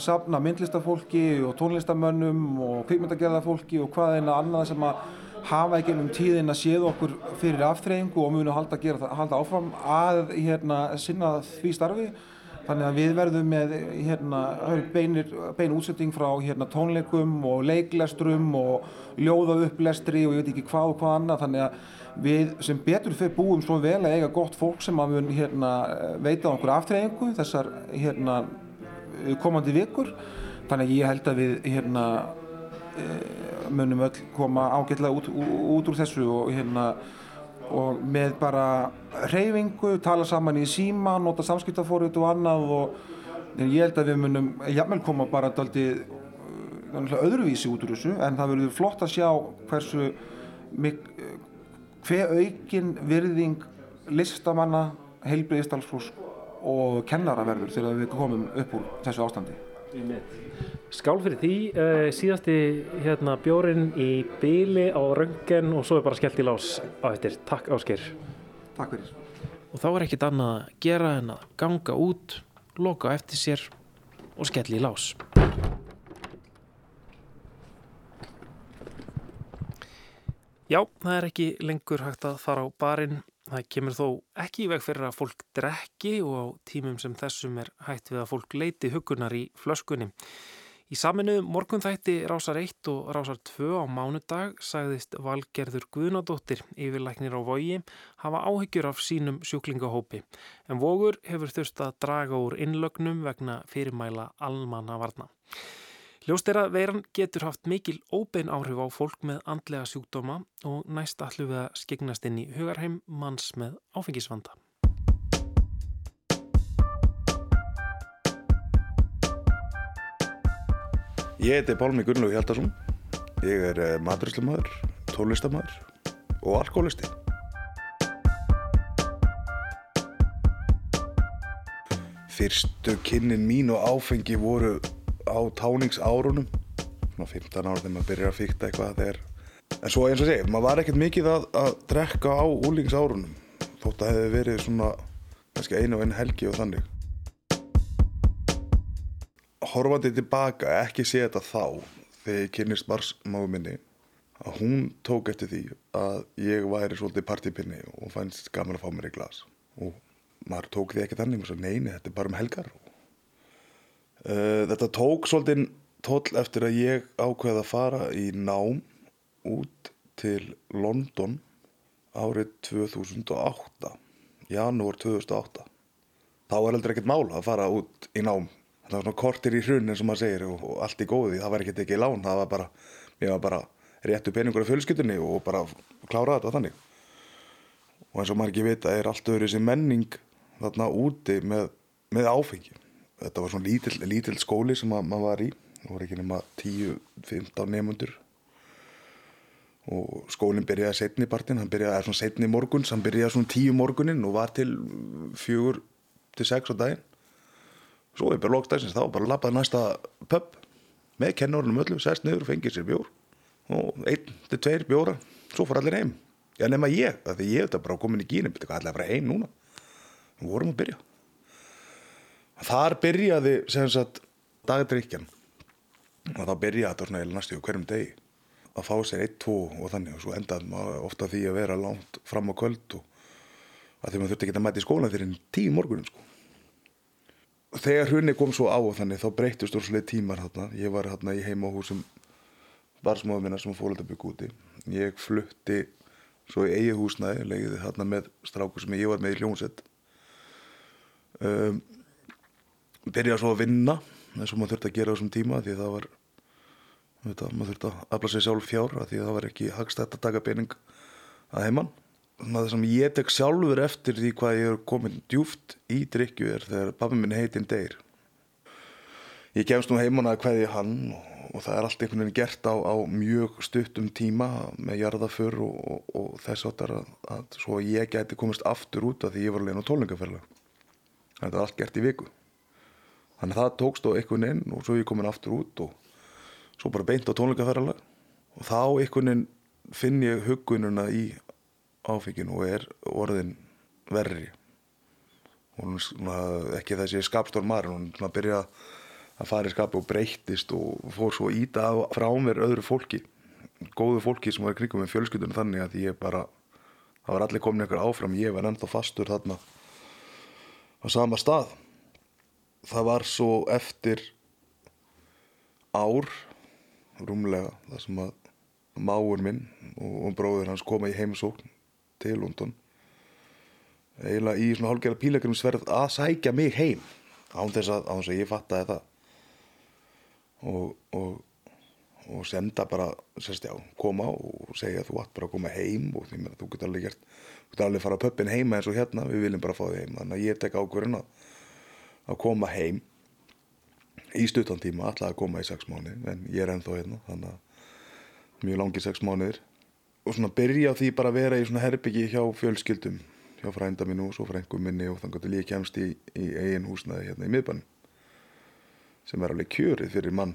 safna myndlistafólki og tónlistamönnum og kvikmyndagerðarfólki og hvað eina annað sem að hafa ekki um tíðin að séð okkur fyrir aftreyingu og munu halda, gera, halda áfram að hérna, sinna því starfi Þannig að við verðum með hérna, bein útsetting frá hérna, tónleikum og leiklestrum og ljóðaupplæstri og ég veit ekki hvað og hvað annað. Þannig að við sem betur fyrir búum svo vel að eiga gott fólk sem að mun hérna, veita okkur aftreyingu þessar hérna, komandi vikur. Þannig að ég held að við hérna, munum öll koma ágætlega út, út úr þessu og hérna og með bara reyfingu, tala saman í síma, nota samskiptafórið og annað og ég held að við munum jafnvel koma bara daldi öðruvísi út úr þessu en það verður flott að sjá hversu hver aukin virðing listamanna, heilbriðistalsfólks og kennara verður þegar við komum upp úr þessu ástandi. Skál fyrir því, uh, síðasti hérna, bjórin í byli á röngen og svo er bara skellt í lás á eftir. Takk Ásker. Takk fyrir. Og þá er ekkit annað að gera en að ganga út, loka eftir sér og skelli í lás. Já, það er ekki lengur hægt að fara á barinn. Það kemur þó ekki í veg fyrir að fólk drekki og á tímum sem þessum er hægt við að fólk leiti hugunar í flöskunni. Í saminu morgunþætti Rásar 1 og Rásar 2 á mánudag sagðist Valgerður Guðnadóttir yfirlæknir á vogi hafa áhyggjur af sínum sjúklingahópi en vogur hefur þurft að draga úr innlögnum vegna fyrirmæla almanna varna. Ljóst er að veiran getur haft mikil óbein áhrif á fólk með andlega sjúkdóma og næst allu við að skegnast inn í hugarheim manns með áfengisvanda. Ég heiti Pálmi Gunnlaug Hjaldarsson. Ég er eh, maturislamæður, tónlistamæður og alkoholisti. Fyrstu kynnin mín og áfengi voru á táningsárunum. Svona 15 ára þegar maður byrjar að fykta eitthvað þegar. En svo eins og segir, maður var ekkert mikið að, að drekka á úlingsárunum. Þótt að hefði verið svona kannski einu og einu helgi og þannig horfandi tilbaka, ekki sé þetta þá þegar ég kynist marsmáðu minni að hún tók eftir því að ég væri svolítið partypinni og fannst gaman að fá mér í glas. Og maður tók því ekki þannig og svo neini, þetta er bara um helgar. Uh, þetta tók svolítið tóll eftir að ég ákveði að fara í nám út til London árið 2008 janúar 2008 þá var heldur ekkert mál að fara út í nám það var svona kortir í hrunn eins og maður segir og, og allt í góði, það var ekkert ekki í lán það var bara, mér var bara réttu peningur af fjölskyldunni og bara klára þetta þannig. Og eins og maður ekki vita er allt öðru þessi menning þarna úti með, með áfengi. Þetta var svona lítill, lítill skóli sem maður var í það voru ekki nema 10-15 nefnundur og skólinn byrjaði setni partin hann byrjaði svona setni morguns hann byrjaði svona 10 morgunin og var til 4-6 á daginn svo er bara lókstæksins þá bara lappað næsta pub með kennurunum öllu, sest niður og fengið sér bjór og einn til tveir bjóra svo fór allir heim. Já nema ég, því ég hef þetta bara komin í gínum allir að fara heim núna. Við vorum að byrja. Þar byrjaði sem sagt dagdrykjan og þá byrjaði þetta svona næstu hverjum degi. Að fá sér eitt, tvo og þannig og svo endaði maður ofta því að vera langt fram á kvöld og að því maður þurfti ekki að mæta í skólan fyrir tíu morgunin sko. Þegar hrunni kom svo á og þannig þá breytist úrslega tímar þarna. Ég var þarna í heima á húsum barsmóðum minna sem fólk að byggja úti. Ég flutti svo í eigi húsnæði, legiði þarna með stráku sem ég var með í hljónsett. Um, byrjaði svo að vinna eins og maður þurfti að gera þessum tíma því það var maður þurfti að afla sér sjálf fjár því að það var ekki hagstætt að taka pening að heimann. Það sem ég tek sjálfur eftir því hvað ég er komin djúft í drikju er þegar pabbi minn heitinn deyr. Ég kemst nú heimann að hvaði hann og, og það er allt einhvern veginn gert á, á mjög stuttum tíma með jarðaför og, og, og þess að, að svo ég gæti komist aftur út af því ég var alveg á tólningaferla. Þetta var allt gert í viku. Þannig að það tókst á einhvern veginn og svo ég komin aftur út og svo bara beint á tónleikaferðalag og þá einhvern veginn finn ég hugununa í áfenginu og er orðin verri. Og svona, ekki þessi skapstór maður hún byrja að fara í skapi og breyttist og fór svo íta frá mér öðru fólki góðu fólki sem var í kringum með fjölskyldunum þannig að ég bara það var allir komin eitthvað áfram, ég var ennþá fastur þarna á sama stað. Það var svo eftir ár rúmlega þar sem að máur minn og bróður hans koma í heimsókn til London. Eiginlega í svona hálfgerða pílækjumsverð að sækja mig heim án þess að, án þess að ég fattaði það. Og, og, og senda bara sérst já, koma og segja að þú ætti bara að koma heim og því að þú getur alveg gert þú getur alveg að fara á pöppin heima eins og hérna við viljum bara fá þig heim. Þannig að ég tek ákvörðun að, að koma heim í stuttan tíma alltaf að koma í sex mánu en ég er ennþá hérna þannig að mjög langi sex mánuðir og svona byrja á því bara að vera í svona herbyggi hjá fjölskyldum hjá frænda mínu og svo frængum minni og þannig að ég kemst í, í eigin húsnaði hérna í miðbann sem er alveg kjörið fyrir mann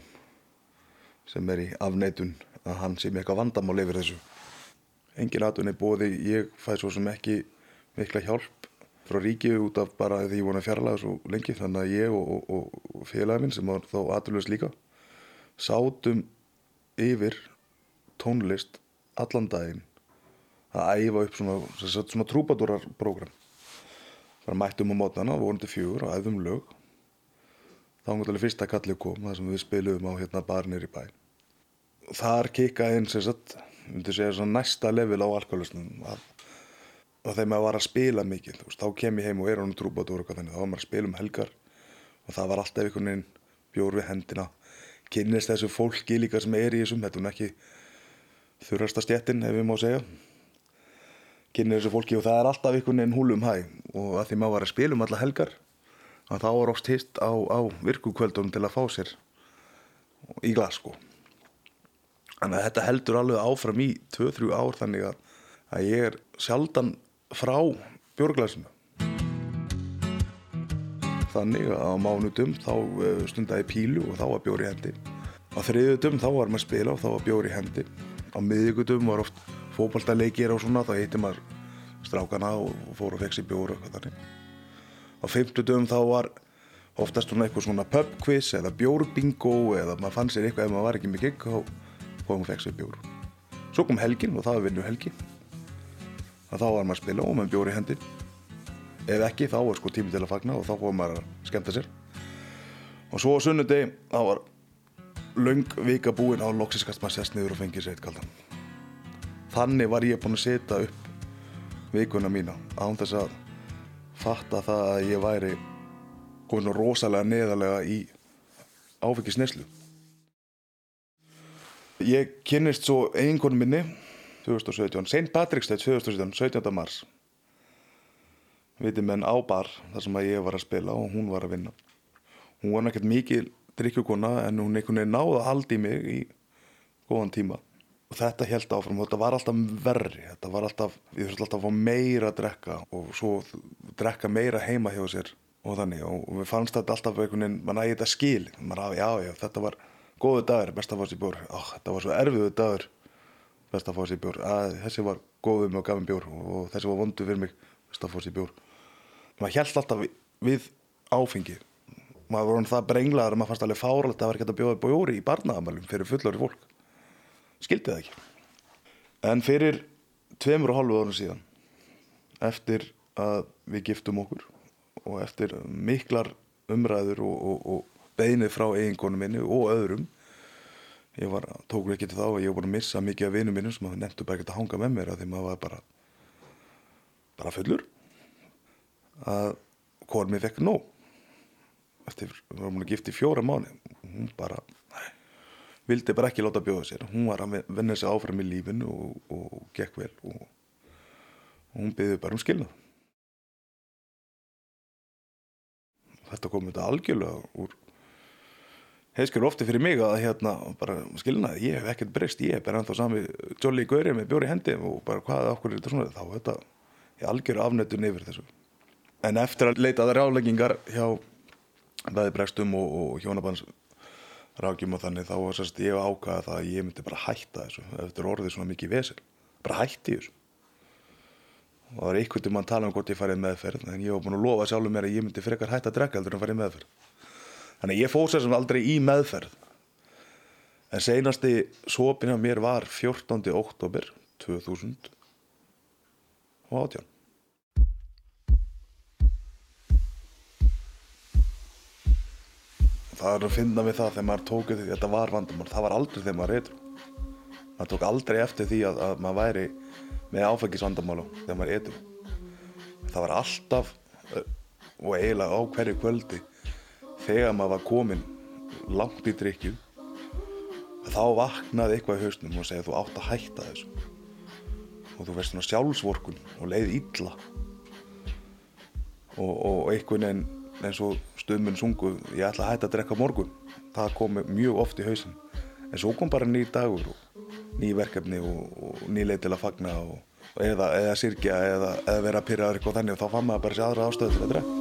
sem er í afneitun að hann sé með eitthvað vandamál yfir þessu. Engin aðun er bóði ég fæ svo sem ekki mikla hjálp frá ríkið út af bara því ég vona fjarlæða svo lengi þannig að ég og, og, og félagin minn sem var þá aturlega líka sátum yfir tónlist allan daginn að æfa upp svona, svona, svona trúpadúrarprogram bara mættum á mótnana, vorandi fjögur og æfum lög. Þá var þetta fyrsta kallið kom það sem við spilum á hérna barnir í bæ. Þar inn sem sagt, myndi segja næsta level á alkoholisnum að og þegar maður var að spila mikið veist, þá kem ég heim og er honum trúbátur og þannig þá var maður að spila um helgar og það var alltaf einhvern veginn bjór við hendina kynnist þessu fólki líka sem er í þessum þetta er ekki þurrasta stjettin ef við má segja kynnist þessu fólki og það er alltaf einhvern veginn húlum hæ og að því maður var að spila um alla helgar að þá var oft hist á, á virkukvöldum til að fá sér í glas sko þannig að þetta heldur alveg áfram í 2-3 ár þannig að, ég er sjaldan frá björglæsinu. Þannig að á mánutum þá eh, stundaði pílu og þá var bjóri hendi. Á þriðutum þá var maður að spila og þá var bjóri hendi. Á miðugutum var oft fókbaltaleikir og svona, þá heiti maður strákana og fór og fekk sér bjóru og eitthvað þannig. Á fymtutum þá var oftast svona eitthvað svona pubquiz eða bjórbingo eða maður fann sér eitthvað ef maður var ekki með gig þá fór og fekk sér bjóru. Svo kom helgin og það var vinnu helgi þá var maður að spila og maður bjóri í hendi ef ekki þá var sko tími til að fagna og þá fór maður að skemta sér og svo á sunnudegi þá var laung vika búinn á loksiskast maður sérst niður og fengið sér eitt kaldan þannig var ég búinn að setja upp vikuna mína án þess að fatta það að ég væri komin rosalega neðalega í áfengisneslu ég kynnist svo einhvern minni 2017, St. Patrick's Day 2017, 17. mars viti menn á bar þar sem að ég var að spila og hún var að vinna hún var nekkert mikið drikkjukona en hún einhvern veginn náða að haldi mig í góðan tíma. Og þetta held áfram og þetta var alltaf verri þetta var alltaf, ég þurfti alltaf að fá meira að drekka og svo drekka meira heima hjá sér og þannig. Og við fannst þetta alltaf einhvern veginn, mann ægi þetta skil maður, já, já, þetta var góðu dagur best að fá sér bjór, Ó, þetta var svo erfiðu dagur best að fá sér bjór. Að, þessi var góðu með og gaf mér bjór og þessi var vondu fyrir mig, best að fá sér bjór. Maður held alltaf við áfengi maður voru það brenglaður að maður fannst alveg fáralegt að vera ekki að bjóða bjóri í barnaðamælum fyrir fullori fólk. Skildi það ekki. En fyrir tveimur og hálfu árum síðan eftir að við giftum okkur og eftir miklar umræður og, og, og beinið frá eiginkonu minni og öðrum ég var, tókur ekki til þá að ég var búin að missa mikið af vinum minnum sem að nefndu bara ekki að hanga með mér að því maður var bara bara fullur að mér fekk nóg eftir, við varum að gifta í fjóra mánu hún bara vildi bara ekki láta bjóða sér. Hún var að venna sig áfram í lífinu og, og, gekk vel og, og hún byggði bara um skilnað. Þetta kom þetta algjörlega úr heiskjur ofti fyrir mig að hérna bara skilnaði, ég hef ekkert breyst ég er bara ennþá sami Jolly Gauri með bjóri hendi og bara hvað okkur er þetta svona? Þá þetta, ég algjör afnöttun yfir þessu. En eftir að leita aðra ráleggingar hjá bæði bregstum og, og hjónabanns rákjum og þannig þá var sérst ég ákvaða það að ég myndi bara hætta þessu eftir orðið svona mikið vesel. Bara hætti þessu. Og það var einhvern veginn að tala um hvort ég farið meðferð en ég var búin að lofa sjálfur mér að ég myndi frekar hætta að drekka heldur en farið meðferð. Þannig ég fóð sér sem aldrei í meðferð. En seinasti sopin af mér var 14. oktober 2000 það er að finna við það þegar maður tók því þetta var vandamál, það var aldrei þegar maður reytur maður tók aldrei eftir því að, að maður væri með áfengisvandamálu þegar maður reytur það var alltaf og eiginlega á hverju kvöldi þegar maður var komin langt í drikju þá vaknaði eitthvað í hausnum og segja þú átt að hætta þessu. Og þú verðst svona sjálfsvorkun og leið illa. Og, og einhvern veginn eins og stuðmenn sungu ég ætla að hætta að drekka morgun. Það kom mjög oft í hausin en svo kom bara ný dagur og ný verkefni og, og ný leið til að fagna og, og eða, eða sirkja eða, eða vera að pyrraður eitthvað þannig. Og þá fann maður bara sér aðra ástöðu til að drekka.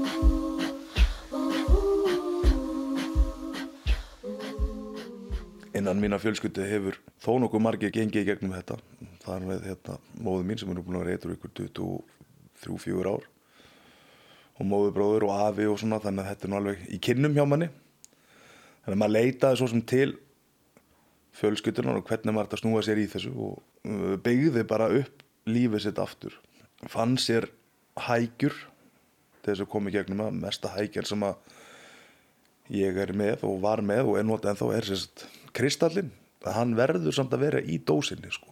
Innan mína fjölskyldu hefur þó nokkuð margir gengið í gegnum þetta. Það er með hérna, móðu mín sem er nú búin að vera eitthvað ykkur 23-24 ár og móðubróður og afi og svona þannig að þetta er nú alveg í kynnum hjá manni. Þannig að maður leitaði svo sem til fjölskyttunar og hvernig maður þetta snúa sér í þessu og uh, byggði bara upp lífið sitt aftur. Fann sér hægjur þess að komi gegnum að mesta hægjur sem að ég er með og var með og notið en þá er sérst kristallin að hann verður samt að vera í dósinni sko.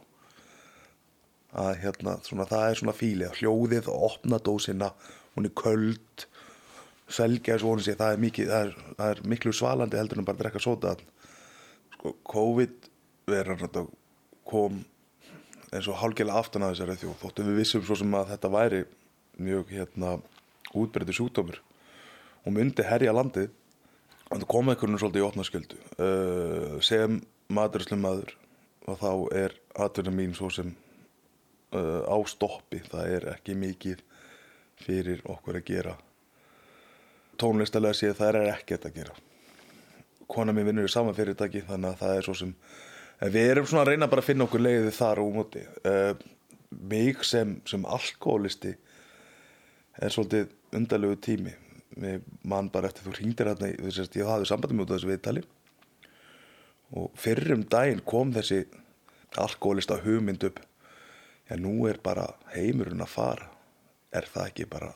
Að hérna svona það er svona fílið hljóðið og opna dósinna hún er köld. Selgja svo hún sé það er, mikið, það er, það er miklu svalandi heldur en bara að drekka sóta sko, COVID verðan kom eins og hálgilega aftan að þessari þjóð þóttum við vissum svo sem að þetta væri mjög hérna útbreytið sjúkdómur. Og myndi herja landið. Og það kom einhvern veginn svolítið í opnasköldu uh, sem maturslum maður og þá er atvinna mín svo sem uh, á stoppi. Það er ekki mikið fyrir okkur að gera. Tónlistalega séð það er ekkert að gera. Kona mér vinnur í sama fyrirtæki þannig að það er svo sem við erum svona að reyna bara að finna okkur leiðið þar og móti. Uh, mig sem, sem alkoholisti er svolítið undarlegu tími. Mann bara eftir þú ringdir hérna ég hafði sambandi mjög út af þessu viðtali. Og fyrrum daginn kom þessi alkoholista hugmynd upp. Já nú er bara heimurinn að fara er það ekki bara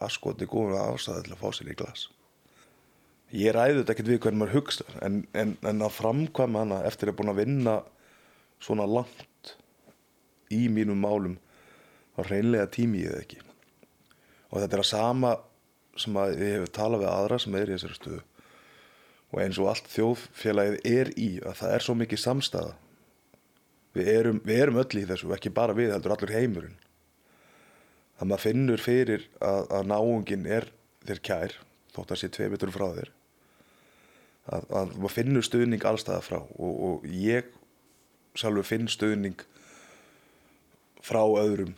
askoti góða ástæði til að fá sér í glas? Ég ræði þetta ekkert við hvernig maður hugsa en, en, en að framkvæma hana eftir að búin að vinna svona langt í mínum málum þá reynlega tími ég það ekki. Og þetta er að sama sem að ég hef talað við aðra sem er í þessari stöðu. Og eins og allt þjóðfélagið er í að það er svo mikið samstæða við erum, við erum öll í þessu ekki bara við heldur allur heimurinn að maður finnur fyrir að, að náungin er þér kær þótt að sé tvei betur frá þér að, að maður finnur stuðning allstaða frá. Og, og ég sjálfur finn stuðning frá öðrum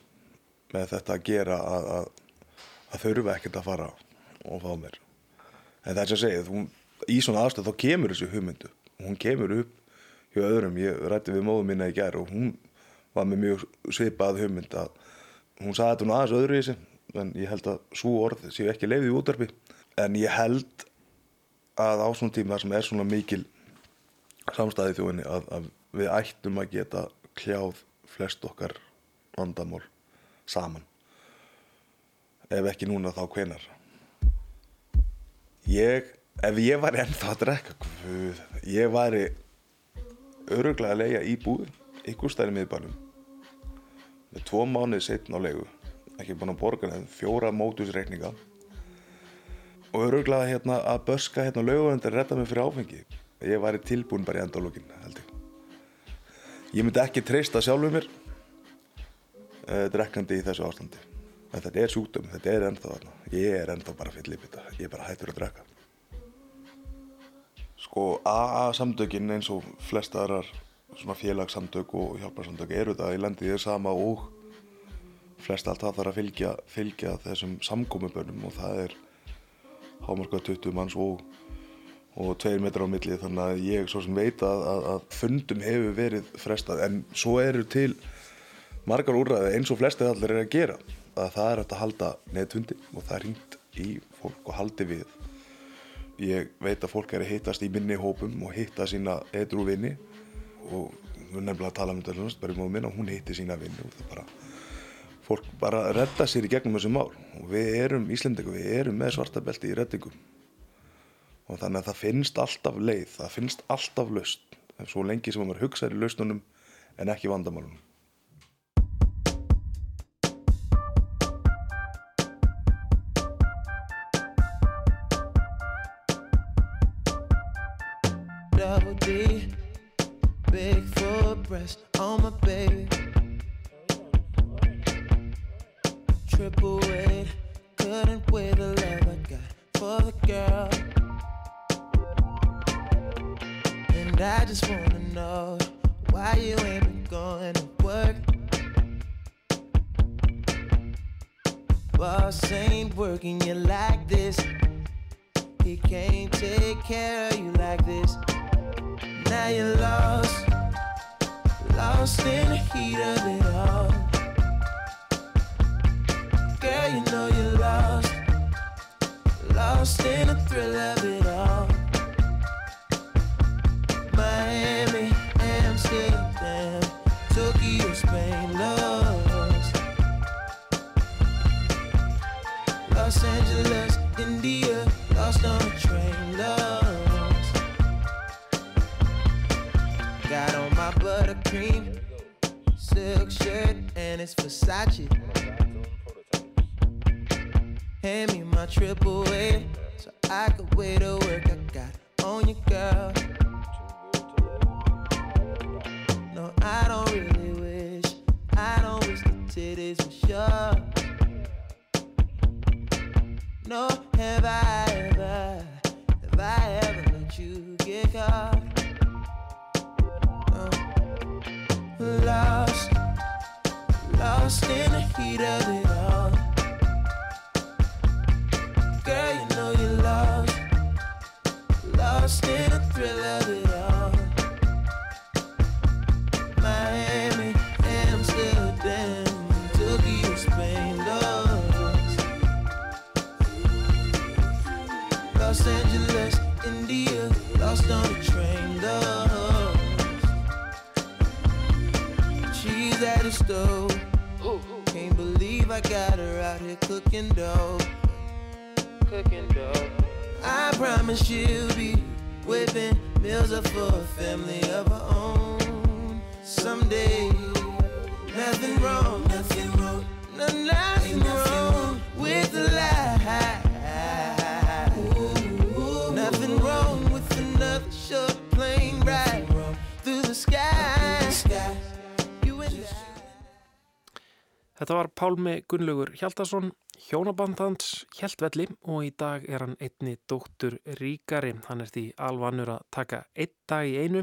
með þetta að gera að, að þurfa ekkert að fara og fá mér. En það er sem að segja, þú, í svona aðstöð þá kemur þessi hugmyndu hún kemur upp hjá öðrum, ég rætti við móðum minna í gær og hún var með mjög svipað hugmynd að hún sagði þetta nú aðeins öðru í þessi en ég held að svo orð séu ekki leiðið í útarpi en ég held að á svona tíma sem er svona mikil samstæði þjóðinni að, að við ættum að geta kljáð flest okkar vandamál saman. Ef ekki núna þá hvenar ég ef ég var ennþá að drekka guð, ég væri öruglega að leia í búð ykkur stæri miðbænum með tvo mánuði setn á leigu. Ekki búin að borga nefn fjóra mótusreikninga. Og öruglega hérna að börska hérna löguröndir redda mig fyrir áfengi. Ég væri tilbúin bara í endalókin held ég. Ég myndi ekki treysta sjálfuð mér uh, drekkandi í þessu ástandi. En þetta er sjúkdömi, þetta er ennþá þarna. Ég er ennþá bara í bytta, ég er bara hættur að drekka. Sko AA samtökin eins og flest aðrar svona félagssamtök og hjálparsamtök eru það í landið er sama og flest allt það þarf að fylgja, fylgja þessum samkómubönnum og það er hámarka 20 manns og, og 2 metrar á milli. Þannig að ég svo sem veit að, að, að fundum hefur verið frestað. En svo eru til margar úrræði eins og flestið allir er að gera. Að það er að halda netfundi og það er hringt í fólk og haldi við. Ég veit að fólk er að hittast í minni hópum og hitta sína edru vini og erum nefnilega að tala um þetta minna og hún hitti sína vini og það bara fólk bara redda sér í gegnum þessu mál. Og við erum Íslandingu, við erum með svartabelti í reddingum. Og þannig að það finnst alltaf leið, það finnst alltaf laust svo lengi sem maður hugsaður í laustunum en ekki vandamálunum llega. Uh, lost, lost in the heat of it. Cooking dough. Cooking dough. I promise she'll be whipping meals up for a family of her own. Someday, nothing wrong, nothing wrong, no, nothing wrong with the lie. Nothing wrong with another short plane ride through the sky. Þetta var Pálmi Gunnlaugur Hjaldarsson, hjónaband hans Hjaltvelli og í dag er hann einni dóttur ríkari. Hann er því alvanur að taka einn dag í einu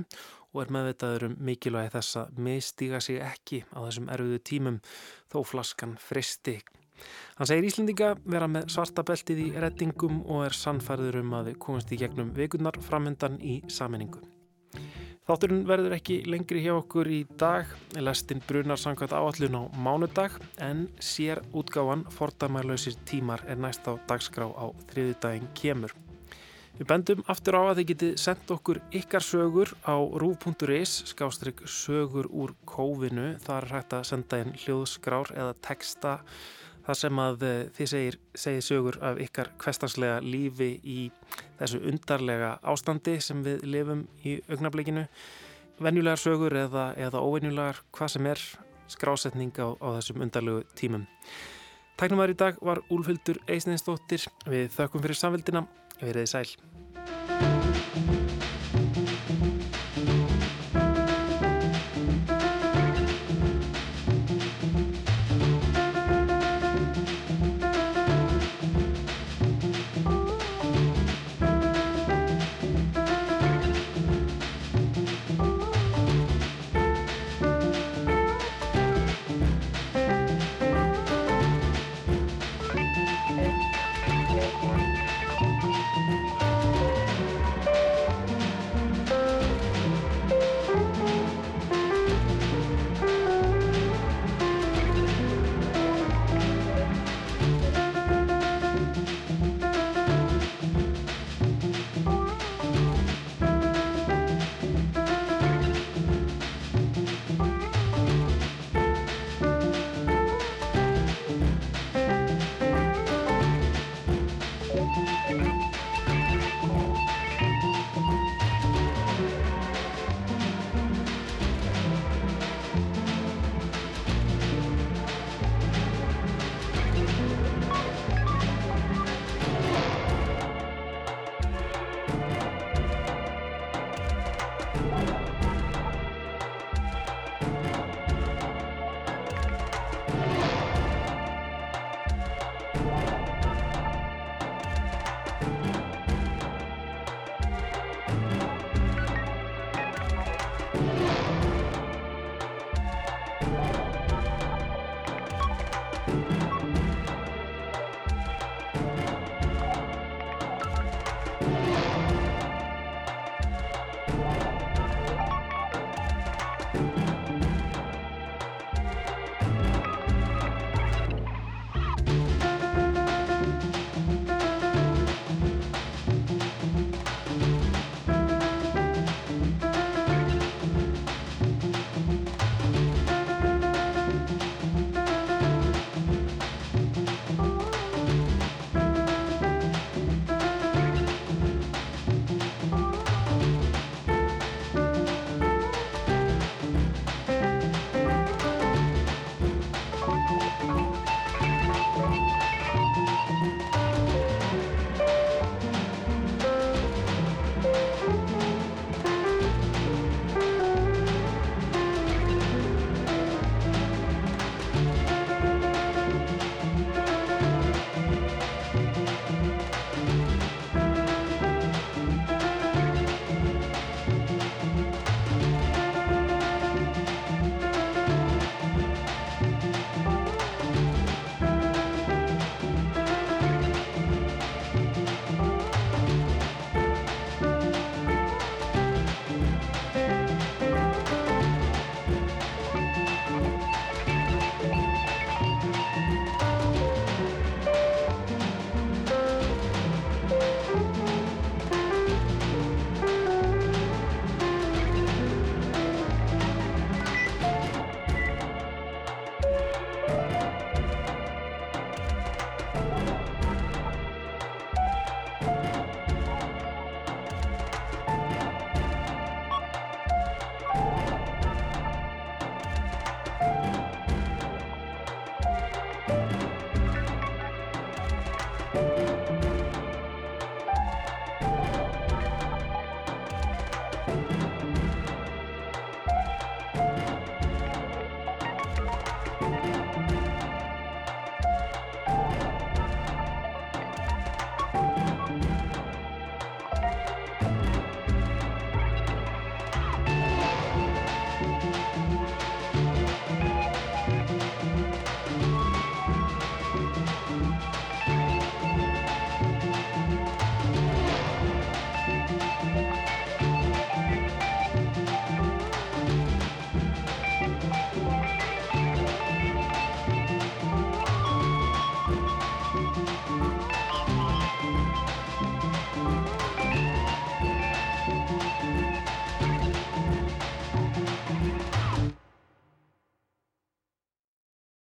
og er meðvitaður um mikilvægi þess að miðstíga sig ekki á þessum erfiðu tímum þó flaskan fristi. Hann segir Íslendinga vera með svarta beltið í reddingum og er sannfærður um að komast í gegnum vikurnar framöndan í saminningu. Þátturinn verður ekki lengri hjá okkur í dag, lestinn brunar samkvæmt áallun á mánudag en sér útgáfan fordæmarlausir tímar er næst á dagskrá á þriðudaginn kemur. Við bendum aftur á að þið getið sendt okkur ykkar sögur á rúf.is skástrygg sögur úr kófinu. Það er hægt að senda inn hljóðskrár eða texta þar sem að eh, þið segir, segir sögur af ykkar kvestanslega lífi í þessu undarlega ástandi sem við lifum í augnablikinu. Venjulegar sögur eða, eða óvenjulegar, hvað sem er skrásetning á, á þessum undarlegu tímum. Tæknumar í dag var Úlfildur Eisninsdóttir. Við þökkum fyrir samveldina. Verðið sæl.